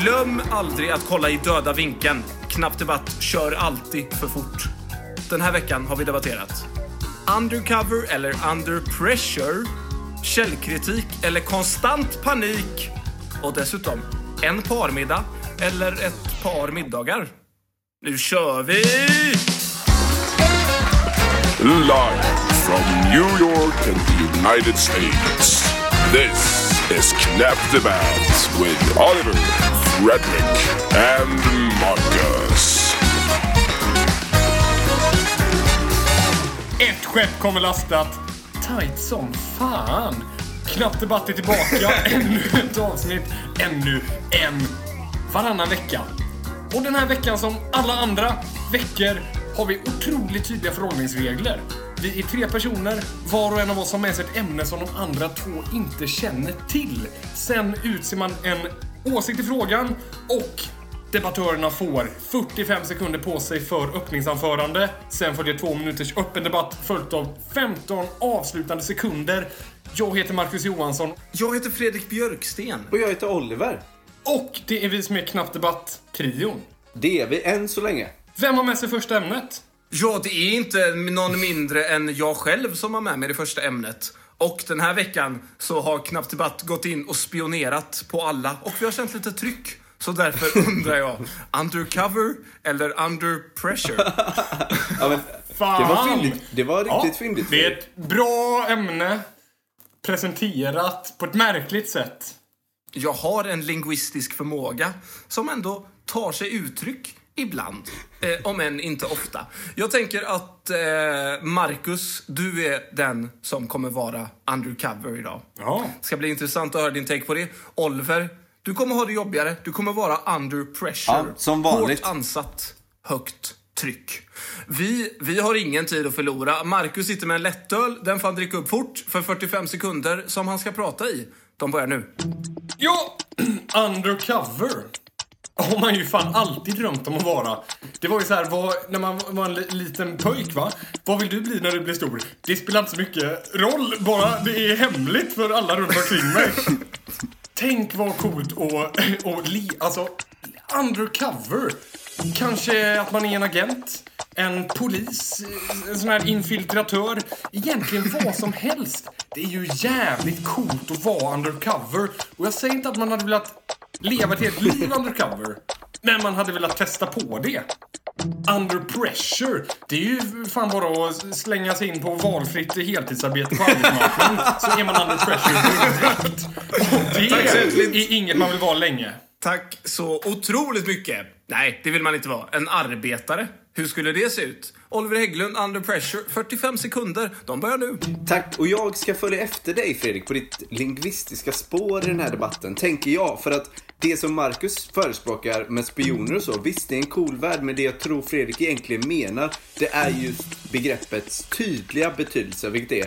Glöm aldrig att kolla i döda vinkeln. Knapp debatt kör alltid för fort. Den här veckan har vi debatterat undercover eller under pressure, källkritik eller konstant panik och dessutom en parmiddag eller ett par middagar. Nu kör vi! Live from New York and the United States. This is Knapp Debatt with Oliver, Fredrik, and Marcus. Ett skepp kommer lastat. Tight som fan. Knappt debatt är tillbaka. Ännu ett avsnitt. Ännu en. Varannan vecka. Och den här veckan som alla andra veckor har vi otroligt tydliga förhållningsregler. Vi är tre personer, var och en av oss har med sig ett ämne som de andra två inte känner till. Sen utser man en åsikt i frågan och Debattörerna får 45 sekunder på sig för öppningsanförande. Sen får det två minuters öppen debatt följt av 15 avslutande sekunder. Jag heter Marcus Johansson Jag heter Fredrik Björksten. Och jag heter Oliver. och det är vi som är Knapp Debatt-trion. Det är vi än så länge. Vem har med sig första ämnet? Ja, det är inte någon mindre än jag själv som har med mig det första ämnet. Och den här veckan så har Knappt Debatt gått in och spionerat på alla och vi har känt lite tryck. Så därför undrar jag, undercover eller under pressure? Ja, men, Fan! det var fyndigt. Det var riktigt Ja, fyndigt. Det är ett bra ämne. Presenterat på ett märkligt sätt. Jag har en linguistisk förmåga som ändå tar sig uttryck ibland, eh, om än inte ofta. Jag tänker att eh, Marcus, du är den som kommer vara undercover idag. Ja. ska bli intressant att höra din take på det. Oliver, du kommer ha det jobbigare. Du kommer vara under pressure. Ja, som vanligt. Hårt ansatt, högt tryck. Vi, vi har ingen tid att förlora. Marcus sitter med en lättöl. Den får han dricka upp fort för 45 sekunder som han ska prata i. De börjar nu. Ja, undercover. Har man ju fan alltid drömt om att vara. Det var ju så här, vad, när man var en liten pojk va. Vad vill du bli när du blir stor? Det spelar inte så mycket roll, bara det är hemligt för alla runt omkring mig. Tänk vad coolt och, och li, alltså, undercover. Kanske att man är en agent, en polis, en sån här infiltratör. Egentligen vad som helst. Det är ju jävligt coolt att vara undercover. Och jag säger inte att man hade velat leva ett helt liv undercover. Men man hade velat testa på det. Under pressure. Det är ju fan bara att slänga sig in på valfritt heltidsarbete på arbetsmarknaden. så är man under pressure direkt. Och det är inget man vill vara länge. Tack så otroligt mycket. Nej, det vill man inte vara. En arbetare. Hur skulle det se ut? Oliver Hägglund, under pressure. 45 sekunder. De börjar nu. Tack. Och jag ska följa efter dig Fredrik på ditt lingvistiska spår i den här debatten, tänker jag. För att det som Marcus förespråkar med spioner och så, visst det är en cool värld, men det jag tror Fredrik egentligen menar, det är just begreppets tydliga betydelse, vilket är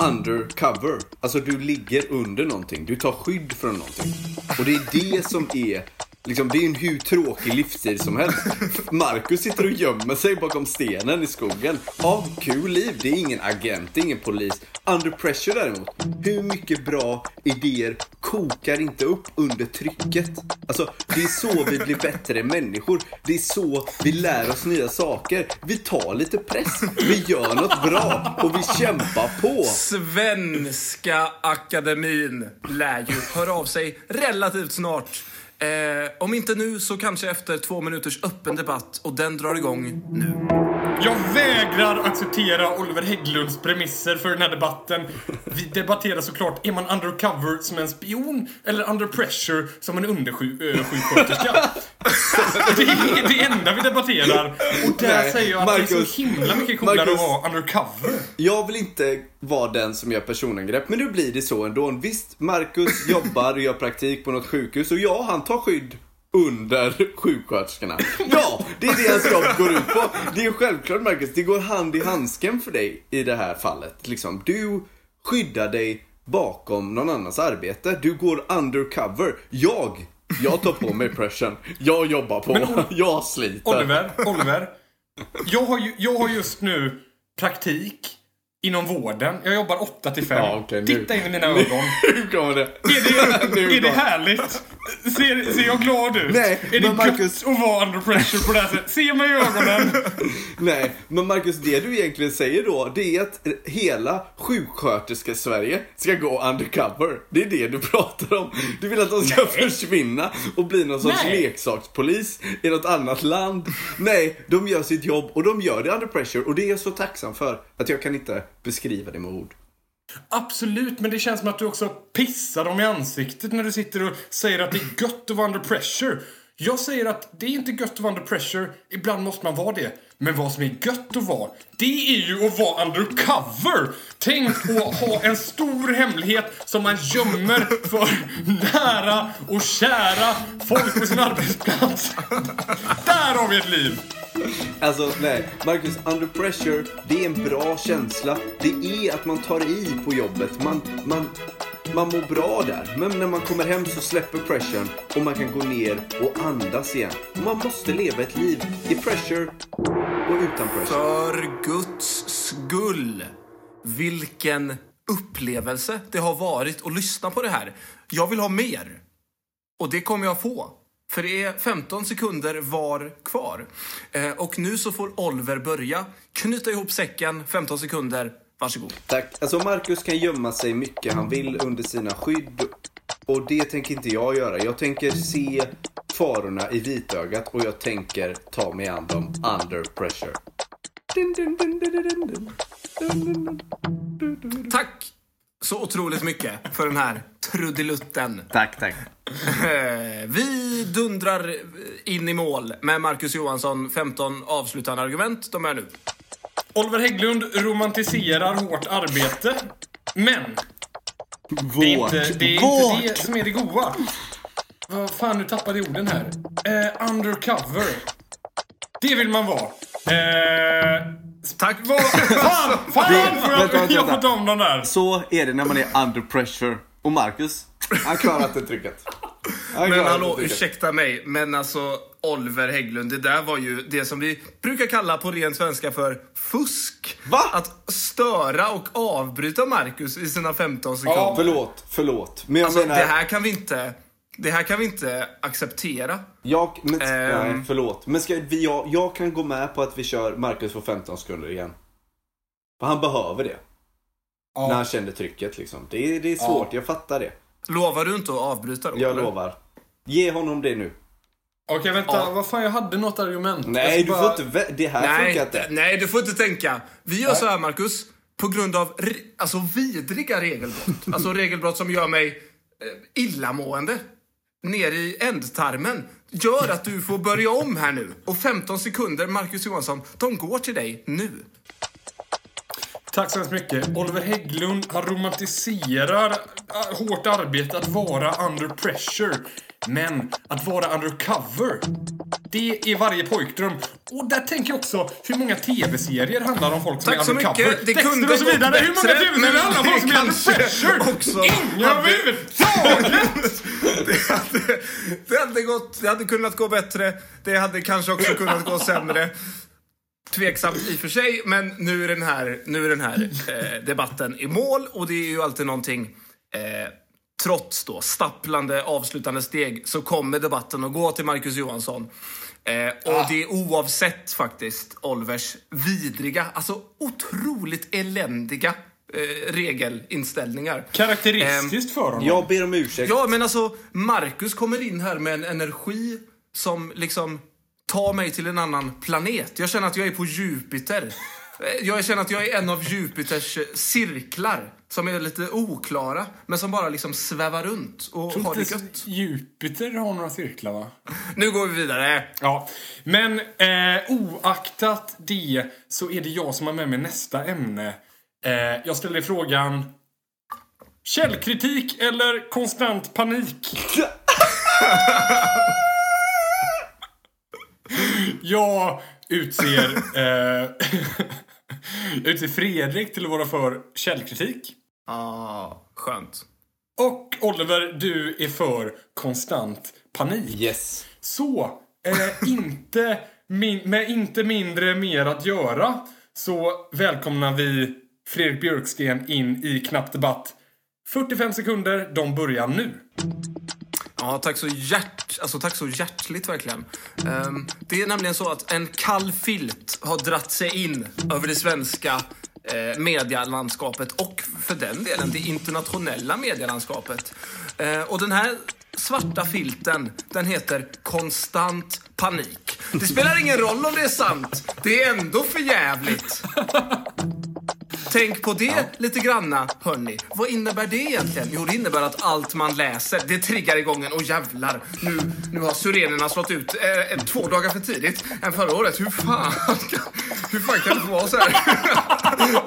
undercover. Alltså du ligger under någonting, du tar skydd från någonting. Och det är det som är Liksom, det är en hur tråkig livsstil som helst. Marcus sitter och gömmer sig bakom stenen i skogen. Ja, kul liv. Det är ingen agent, det är ingen polis. Under pressure däremot. Hur mycket bra idéer kokar inte upp under trycket? Alltså, det är så vi blir bättre människor. Det är så vi lär oss nya saker. Vi tar lite press. Vi gör något bra och vi kämpar på. Svenska Akademin lär ju höra av sig relativt snart. Eh, om inte nu så kanske efter två minuters öppen debatt och den drar igång nu. Jag vägrar acceptera Oliver Hägglunds premisser för den här debatten. Vi debatterar såklart, är man undercover som en spion eller under pressure som en undersjuksköterska? det är det enda vi debatterar. Och där Nej, säger jag att det är Marcus. så himla mycket coolare Marcus. att vara undercover. Jag vill inte vara den som gör personangrepp, men nu blir det så ändå. Visst, Marcus jobbar och gör praktik på något sjukhus och ja, han tar skydd under sjuksköterskorna. Ja, det är det hans jobb går ut på. Det är självklart Marcus, det går hand i handsken för dig i det här fallet. Liksom, du skyddar dig bakom någon annans arbete. Du går undercover. Jag, jag tar på mig pressen. Jag jobbar på. Men jag sliter. Oliver, Oliver. Jag har, ju, jag har just nu praktik inom vården. Jag jobbar 8 till 5. Ja, nu- Titta in i mina ögon. Nu kommer det. Är det, är det härligt? Ser, ser jag glad ut? Nej, är men Marcus- gött att vara under pressure på det här sättet? Se mig i ögonen! Nej, men Marcus, det du egentligen säger då, det är att hela sjuksköterske-Sverige ska gå undercover. Det är det du pratar om. Du vill att de ska försvinna och bli någon sorts Nej. leksakspolis i något annat land. Nej, de gör sitt jobb och de gör det under pressure och det är jag så tacksam för att jag kan inte beskriva det med ord. Absolut, men det känns som att du också pissar dem i ansiktet när du sitter och säger att det är gött att vara under pressure. Jag säger att det är inte gött att vara under pressure. Ibland måste man vara det. Men vad som är gött att vara, det är ju att vara undercover! Tänk att ha en stor hemlighet som man gömmer för nära och kära folk på sin arbetsplats. Där har vi ett liv! Alltså nej, Marcus, under pressure, det är en bra känsla. Det är att man tar i på jobbet. Man, man, man mår bra där. Men när man kommer hem så släpper pressuren och man kan gå ner och andas igen. Man måste leva ett liv i pressure och utan pressure. För Guds skull. Vilken upplevelse det har varit att lyssna på det här. Jag vill ha mer. Och det kommer jag få. För det är 15 sekunder var kvar. Eh, och nu så får Oliver börja. Knyta ihop säcken, 15 sekunder. Varsågod. Tack. Alltså Marcus kan gömma sig mycket han vill under sina skydd. Och det tänker inte jag göra. Jag tänker se farorna i vitögat och jag tänker ta mig an dem under pressure. Dun, dun, dun, dun, dun, dun, dun. Dun, dun, dun, dun, dun, dun. Tack så otroligt mycket för den här trudelutten. Tack, tack. Eh, Vi dundrar in i mål med Marcus Johansson. 15 avslutande argument. De är nu. Oliver Hägglund romantiserar hårt arbete. Men Vårt. Det är inte det, är Vårt. inte det som är det goa. Vad fan, nu tappade jag orden här. Eh, undercover. Det vill man vara. Eh, Tack. vad, fan, fan Det- vänta, jag, vänta, jag fått om dem där. Så är det när man är under pressure. Och Marcus, han klarar inte trycket. Men hallå, ursäkta mig, men alltså Oliver Hägglund, det där var ju det som vi brukar kalla på ren svenska för fusk. Va? Att störa och avbryta Marcus i sina 15 sekunder. Ja, förlåt, förlåt. Men jag alltså, menar... det här kan vi inte... Det här kan vi inte acceptera. Jag, men, Ehm. nej, förlåt. Men ska vi, jag, jag kan gå med på att vi kör Marcus för 15 sekunder igen. För han behöver det. När han känner trycket liksom. Det det är svårt, jag fattar det. Lovar du inte att avbryta då? Jag eller? lovar. Ge honom det nu. Okej, vänta. Vad fan, jag hade något argument. Nej, du ska får bara- inte... Det här Nej, funkar inte. nej, du får inte tänka. Vi gör så här, Marcus. På grund av re- alltså, vidriga regelbrott. alltså regelbrott som gör mig eh, illamående. Ner i ändtarmen. Gör att du får börja om här nu. Och 15 sekunder, Marcus Johansson, de går till dig nu. Tack så hemskt mycket. Oliver Hägglund, han romantiserar äh, hårt arbete, att vara under pressure. Men att vara undercover, det är varje pojkdröm. Och där tänker jag också, hur många tv-serier handlar om folk som Tack är så undercover? mycket. Det Texter kunde och så vidare. Hur många bättre, tv-serier handlar om folk som är under pressure? också Inga överhuvudtaget! Det hade, det, hade gått, det hade kunnat gå bättre. Det hade kanske också kunnat gå sämre. Tveksamt i och för sig, men nu är den här, nu är den här eh, debatten i mål och det är ju alltid någonting eh, Trots då stapplande avslutande steg så kommer debatten att gå till Marcus Johansson. Eh, och det är oavsett faktiskt Olvers vidriga, alltså otroligt eländiga eh, regelinställningar. Karaktäristiskt för honom. Jag ber om ursäkt. Ja, men alltså Marcus kommer in här med en energi som liksom tar mig till en annan planet. Jag känner att jag är på Jupiter. Jag känner att jag är en av Jupiters cirklar som är lite oklara, men som bara liksom svävar runt och har det gött. Jupiter har några cirklar, va? Nu går vi vidare. Ja, men eh, oaktat det så är det jag som har med mig nästa ämne. Eh, jag ställer frågan Källkritik eller konstant panik? jag utser, eh, jag utser Fredrik till att vara för källkritik. Ah, skönt. Och Oliver, du är för konstant panik. Yes. Så, eh, inte min, med inte mindre mer att göra så välkomnar vi Fredrik Björksten in i Knapp Debatt. 45 sekunder, de börjar nu. Ja, tack så, hjärt, alltså, tack så hjärtligt verkligen. Um, det är nämligen så att en kall filt har dratt sig in över det svenska eh, medialandskapet och för den delen det internationella medielandskapet. Eh, och den här svarta filten, den heter konstant panik. Det spelar ingen roll om det är sant, det är ändå för jävligt. Tänk på det lite granna, hörni. Vad innebär det egentligen? Jo, det innebär att allt man läser, det triggar igång en. Och jävlar, nu, nu har syrenerna slått ut eh, två dagar för tidigt än förra året. Hur fan, hur fan kan det få vara så här?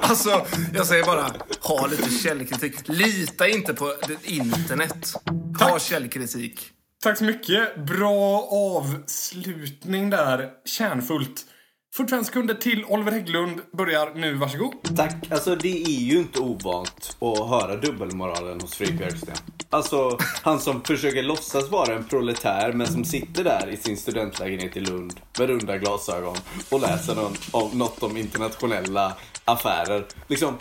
alltså, jag säger bara, ha lite källkritik. Lita inte på internet. Ha källkritik. Tack så mycket. Bra avslutning där. Kärnfullt. 45 sekunder till Oliver Hägglund börjar nu. Varsågod. Tack. Alltså det är ju inte ovant att höra dubbelmoralen hos Fredrik Björksten. Alltså han som försöker låtsas vara en proletär men som sitter där i sin studentlägenhet i Lund med runda glasögon och läser någon, om, något om internationella affärer. Liksom,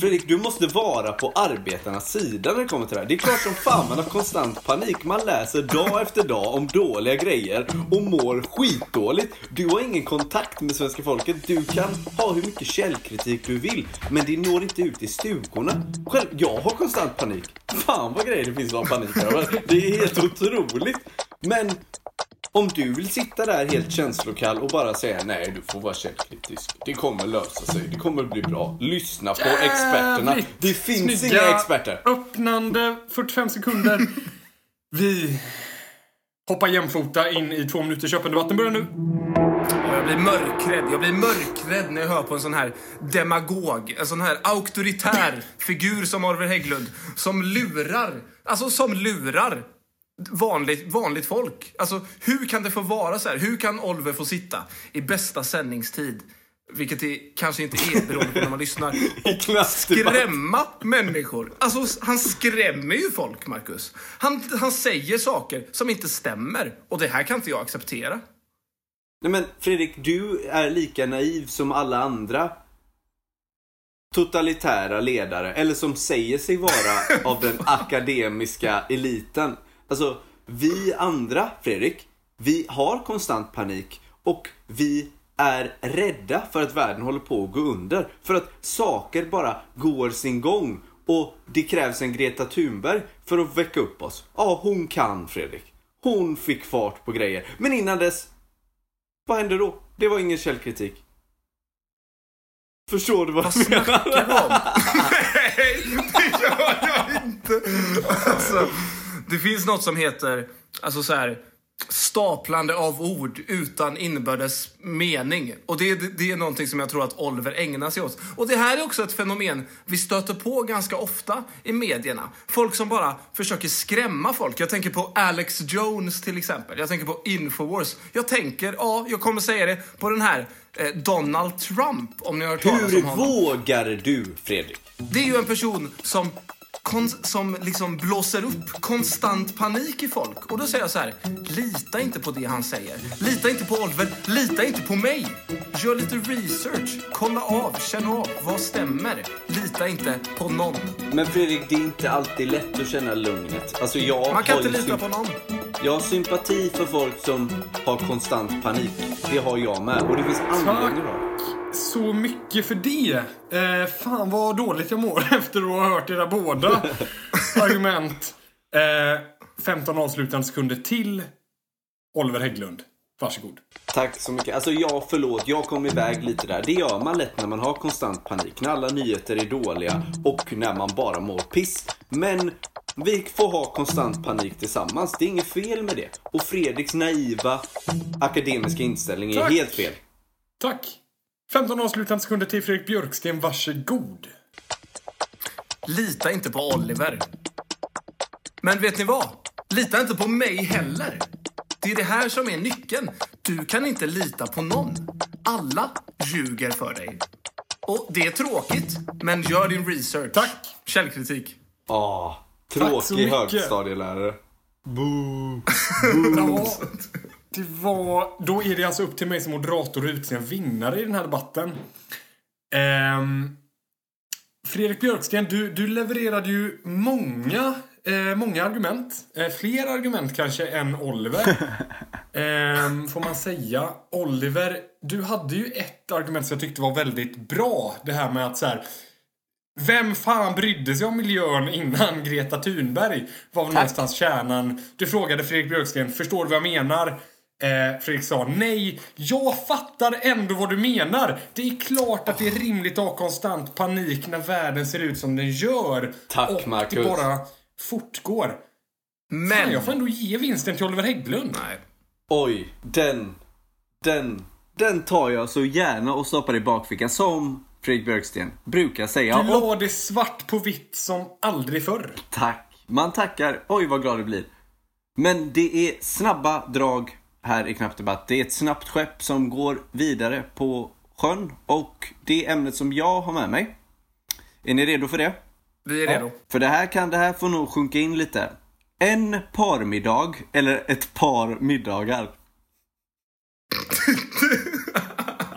Fredrik, du måste vara på arbetarnas sida när det kommer till det här. Det är klart som fan man har konstant panik. Man läser dag efter dag om dåliga grejer och mår skitdåligt. Du har ingen kontakt med svenska folket. Du kan ha hur mycket källkritik du vill, men det når inte ut i stugorna. Själv, jag har konstant panik. Fan vad grejer det finns att ha panik över. Det är helt otroligt. Men om du vill sitta där helt känslokall och bara säga nej, du får vara källkritisk. Det kommer lösa sig. Det kommer bli bra. Lyssna på experterna. Det finns snygga inga experter. Öppnande 45 sekunder. Vi hoppar jämfota in i två minuter. Köpendebatten börjar nu. Jag blir mörkrädd. Jag blir mörkrädd när jag hör på en sån här demagog. En sån här auktoritär figur som Oliver Hägglund. Som lurar. Alltså som lurar vanligt, vanligt folk. Alltså hur kan det få vara så här? Hur kan Oliver få sitta i bästa sändningstid? Vilket det kanske inte är beroende på när man lyssnar. Och skrämma människor. Alltså han skrämmer ju folk, Marcus. Han, han säger saker som inte stämmer. Och det här kan inte jag acceptera. Nej men Fredrik, du är lika naiv som alla andra totalitära ledare, eller som säger sig vara av den akademiska eliten. Alltså, vi andra, Fredrik, vi har konstant panik och vi är rädda för att världen håller på att gå under. För att saker bara går sin gång och det krävs en Greta Thunberg för att väcka upp oss. Ja, hon kan Fredrik. Hon fick fart på grejer. Men innan dess vad hände då? Det var ingen källkritik. Förstår du vad, Vad jag menar? snackar du om? Nej, det gör jag inte. Alltså, det finns något som heter, alltså så här, staplande av ord utan inbördes mening. Och det, det, det är någonting som jag tror att Oliver ägnar sig åt. Och det här är också ett fenomen vi stöter på ganska ofta i medierna. Folk som bara försöker skrämma folk. Jag tänker på Alex Jones till exempel. Jag tänker på Infowars. Jag tänker, ja, jag kommer säga det, på den här eh, Donald Trump, om ni har hört talas Hur om honom. vågar du, Fredrik? Det är ju en person som, som liksom blåser upp konstant panik i folk. Och då säger jag så här, lita inte på det han säger. Lita inte på Oliver, lita inte på mig. Gör lite research, kolla av, känn av, vad stämmer? Lita inte på någon. Men Fredrik, det är inte alltid lätt att känna lugnet. Alltså jag Man kan inte lita på någon. Jag har sympati för folk som har konstant panik. Det har jag med. Och det finns anledningar då. Så mycket för det. Eh, fan vad dåligt jag mår efter att ha hört era båda argument. Eh, 15 avslutande sekunder till Oliver Hägglund. Varsågod. Tack så mycket. Alltså ja, förlåt. Jag kom iväg lite där. Det gör man lätt när man har konstant panik. När alla nyheter är dåliga och när man bara mår piss. Men vi får ha konstant panik tillsammans. Det är inget fel med det. Och Fredriks naiva akademiska inställning är Tack. helt fel. Tack. 15 avslutande sekunder till Fredrik Björksten. Varsågod. Lita inte på Oliver. Men vet ni vad? Lita inte på mig heller. Det är det här som är nyckeln. Du kan inte lita på någon. Alla ljuger för dig. Och det är tråkigt, men gör din research. Tack. Källkritik. Ah, tråkig högstadielärare. Boo. Ja, det var... Då är det alltså upp till mig som moderator att utse en vinnare i den här debatten. Ehm, Fredrik Björksten, du, du levererade ju många eh, många argument. Eh, fler argument kanske än Oliver. eh, får man säga. Oliver, du hade ju ett argument som jag tyckte var väldigt bra. Det här med att så här, vem fan brydde sig om miljön innan Greta Thunberg? Var väl någonstans kärnan. Du frågade Fredrik Björksten, förstår du vad jag menar? Eh, Fredrik sa nej. Jag fattar ändå vad du menar. Det är klart att det är rimligt att ha konstant panik när världen ser ut som den gör. Tack, och Marcus. det bara fortgår. Men... Men jag får ändå ge vinsten till Oliver Hägglund. Nej. Oj, den, den, den tar jag så gärna och stoppar i bakfickan som Fredrik Björksten brukar säga. Du la det svart på vitt som aldrig förr. tack. Man tackar. Oj, vad glad det blir. Men det är snabba drag här i Knapp Debatt. Det är ett snabbt skepp som går vidare på sjön och det ämnet som jag har med mig. Är ni redo för det? Vi är redo. För det här kan det här får nog sjunka in lite. En parmiddag, eller ett par middagar.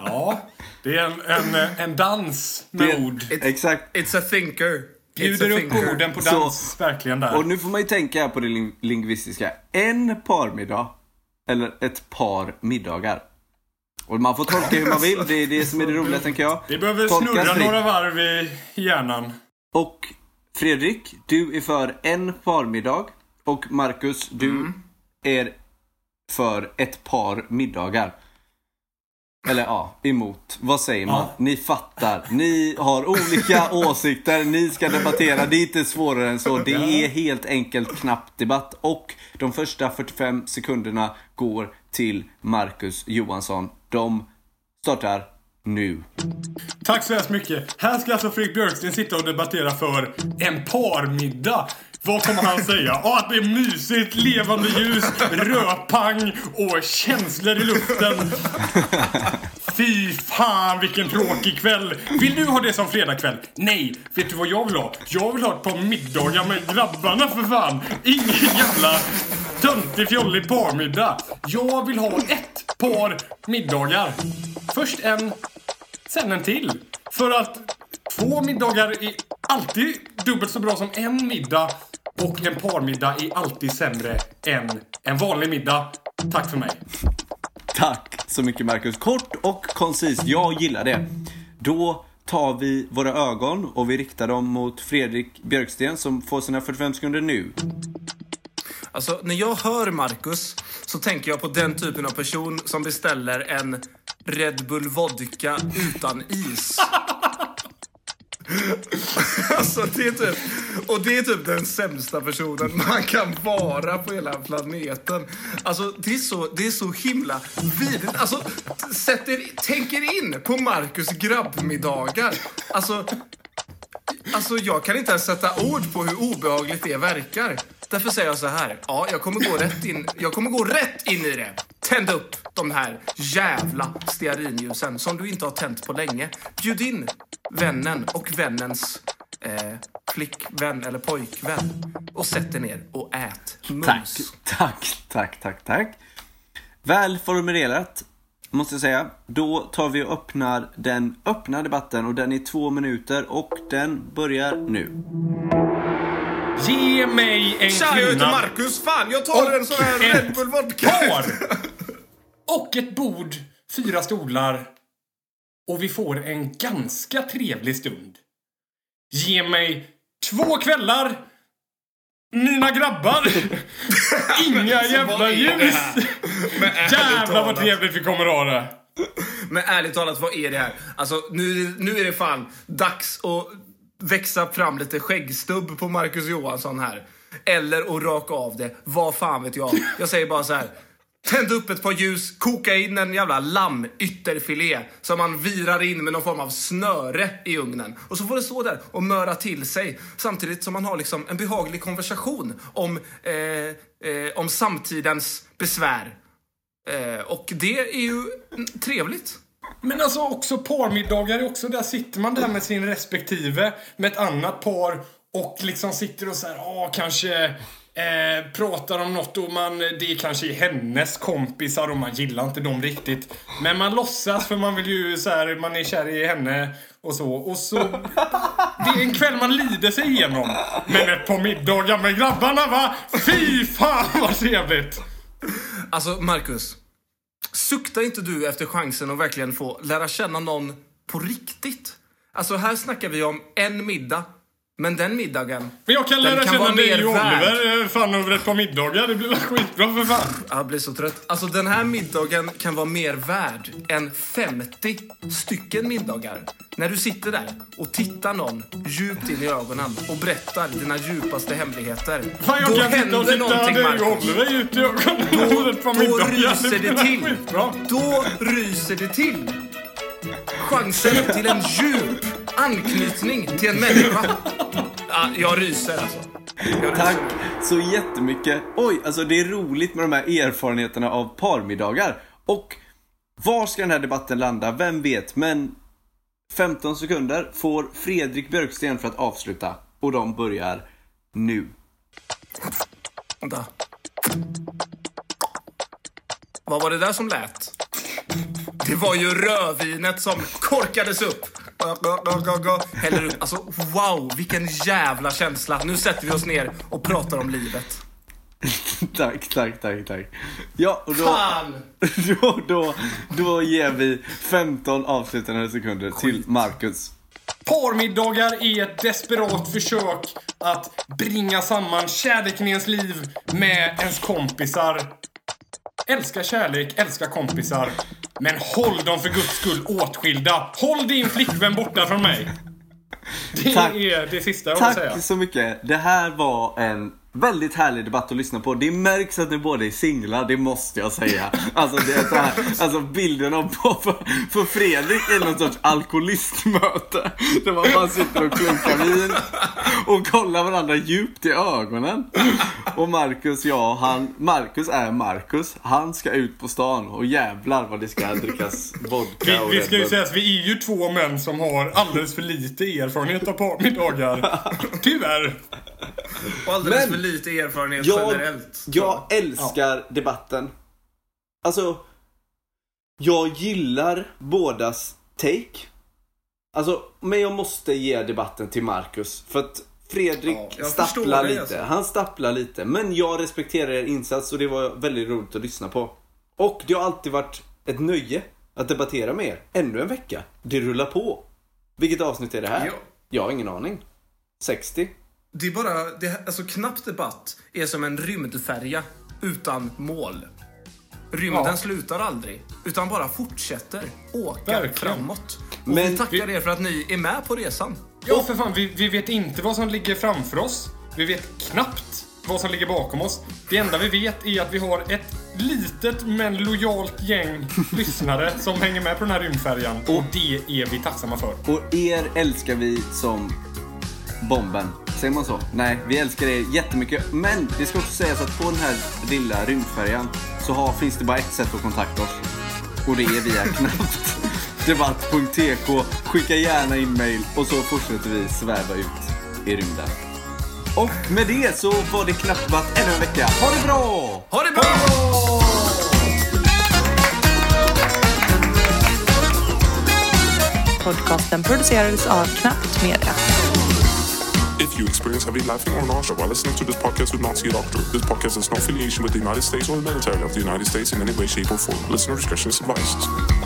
Ja, det är en, en, en dans med Det- ord. Exakt. It's a thinker. Bjuder It's a upp thinker. orden på Så- dans, verkligen där. Och nu får man ju tänka på det ling- lingvistiska. En parmiddag, eller ett par middagar. Och man får tolka hur man vill, det är det som är det roliga tänker jag. Vi behöver Tolka snurra strikt. några varv i hjärnan. Och Fredrik, du är för en parmiddag. Och Marcus, du Mm. är för ett par middagar. Eller ja, emot. Vad säger man? Ja. Ni fattar. Ni har olika åsikter, ni ska debattera. Det är inte svårare än så. Det är helt enkelt knapp debatt. Och de första 45 sekunderna går till Marcus Johansson. De startar nu. Tack så hemskt mycket. Här ska alltså Fredrik Björksten sitta och debattera för en parmiddag. Vad kommer han säga? Ja, att det är mysigt, levande ljus, rödpang och känslor i luften. Fy fan vilken tråkig kväll. Vill du ha det som fredagkväll? Nej, vet du vad jag vill ha? Jag vill ha ett par middagar med grabbarna för fan. Ingen jävla töntig fjollig parmiddag. Jag vill ha ett par middagar. Först en, sen en till. För att två middagar är alltid dubbelt så bra som en middag. Och en parmiddag är alltid sämre än en vanlig middag. Tack för mig. Tack så mycket Marcus. Kort och koncist. Jag gillar det. Då tar vi våra ögon och vi riktar dem mot Fredrik Björksten som får sina 45 sekunder nu. Alltså, när jag hör Marcus så tänker jag på den typen av person som beställer en Red Bull Vodka utan is. alltså, det är typ... Och det är typ den sämsta personen man kan vara på hela planeten. Alltså, det är så, det är så himla vidrigt. Alltså, sätt er, tänk er in på Marcus grabbmiddagar. Alltså, Alltså jag kan inte ens sätta ord på hur obehagligt det verkar. Därför säger jag så här. Ja, jag kommer gå rätt in, jag kommer gå rätt in i det. Tänd upp de här jävla stearinljusen som du inte har tänt på länge. Bjud in vännen och vännens eh, flickvän eller pojkvän och sätt er ner och ät mums. Tack, tack, tack, tack, tack. Väl formulerat, måste jag säga. Då tar vi och öppnar den öppna debatten och den är två minuter och den börjar nu. Ge mig en Tja, jag heter kvinna Marcus. Fan, jag tar Och en sån här Red Bull Vodka. par och ett bord, fyra stolar och vi får en ganska trevlig stund. Ge mig två kvällar, mina grabbar, inga jävla ljus. Jävlar vad trevligt vi kommer att ha det. Men ärligt talat, vad är det här? Alltså, nu, nu är det fan dags att växa fram lite skäggstubb på Marcus Johansson här. Eller att raka av det. Vad fan vet jag? Jag säger bara så här. Tänd upp ett par ljus, koka in en jävla lammytterfilé som man virar in med någon form av snöre i ugnen. Och så får det stå där och möra till sig samtidigt som man har liksom en behaglig konversation om, eh, eh, om samtidens besvär. Eh, och det är ju trevligt. Men alltså också parmiddagar är också, där sitter man där med sin respektive, med ett annat par och liksom sitter och så här, ja kanske eh, pratar om något och man, det kanske är hennes kompisar och man gillar inte dem riktigt. Men man låtsas för man vill ju så här, man är kär i henne och så. Och så det är en kväll man lider sig igenom. Men ett par middagar med grabbarna va? Fy fan vad trevligt! Alltså, Marcus. Suktar inte du efter chansen att verkligen få lära känna någon på riktigt? Alltså, här snackar vi om en middag. Men den middagen, Men jag kan lära kan känna dig och. Oliver eh, fan över ett par middagar. Det blir väl skitbra för fan. jag blir så trött. Alltså, den här middagen kan vara mer värd än 50 stycken middagar. När du sitter där och tittar någon djupt in i ögonen och berättar dina djupaste hemligheter. Fan, jag då kan och händer titta någonting, dig och Marcus. Oliver ut i ögonen över ett par Då middagar. ryser det väl till. Skitbra. Då ryser det till. Chansen till en djup anknytning till en människa. Ja, jag ryser alltså. Jag. Tack så jättemycket. Oj, alltså det är roligt med de här erfarenheterna av parmiddagar. Och var ska den här debatten landa? Vem vet? Men 15 sekunder får Fredrik Björksten för att avsluta. Och de börjar nu. Vänta. Vad var det där som lät? Det var ju rödvinet som korkades upp. Häller upp. Alltså, wow, vilken jävla känsla. Nu sätter vi oss ner och pratar om livet. tack, tack, tack, tack. Ja, och då, Fan! då, då, då ger vi 15 avslutande sekunder till Marcus. Parmiddagar är ett desperat försök att bringa samman kärleken i ens liv med ens kompisar. Älska kärlek, älska kompisar. Men håll dem för guds skull åtskilda. Håll din flickvän borta från mig. Det Tack. är det sista jag vill säga. Tack så mycket. Det här var en väldigt härlig debatt att lyssna på. Det märks att ni båda är singlar, det måste jag säga. Alltså, det är så här, alltså bilden av för, för Fredrik är någon sorts alkoholistmöte. Där man bara sitter och klunkar vin och kollar varandra djupt i ögonen. Och Marcus, ja, han, Marcus är Marcus. Han ska ut på stan och jävlar vad det ska drickas vodka och Vi, vi ska ju säga att vi är ju två män som har alldeles för lite erfarenhet av parmiddagar. Tyvärr. Och alldeles Men- för lite erfarenhet jag, generellt. jag älskar debatten. Alltså, jag gillar bådas take. Alltså, men jag måste ge debatten till Marcus. För att Fredrik Ja, stapplar lite. alltså. Han stapplar lite. Men jag respekterar er insats och det var väldigt roligt att lyssna på. Och det har alltid varit ett nöje att debattera med er. Ännu en vecka. Det rullar på. Vilket avsnitt är det här? Ja. Jag har ingen aning. 60? Det är bara, det, alltså knapp debatt är som en rymdfärja utan mål. Rymden Ja. slutar aldrig, utan bara fortsätter åka Verkligen. framåt. Och Men vi tackar vi- er för att ni är med på resan. Ja, för fan. Vi, vi vet inte vad som ligger framför oss. Vi vet knappt vad som ligger bakom oss. Det enda vi vet är att vi har ett litet men lojalt gäng lyssnare som hänger med på den här rymdfärjan. Och det är vi tacksamma för. Och er älskar vi som bomben. Säger man så? Nej, vi älskar er jättemycket. Men det ska också sägas att på den här lilla rymdfärjan så har, finns det bara ett sätt att kontakta oss. Och det är via knappt debatt.tk. Skicka gärna in mail och så fortsätter vi sväva ut i rymden. Och med det så var det knappt debatt ännu en vecka. Ha det bra! Ha det bra! Podcasten producerades av Knappt Media. If you experience heavy laughing or nausea while listening to this podcast, do not see a doctor. This podcast has no affiliation with the United States or the military of the United States in any way, shape, or form. Listener discretion is advised.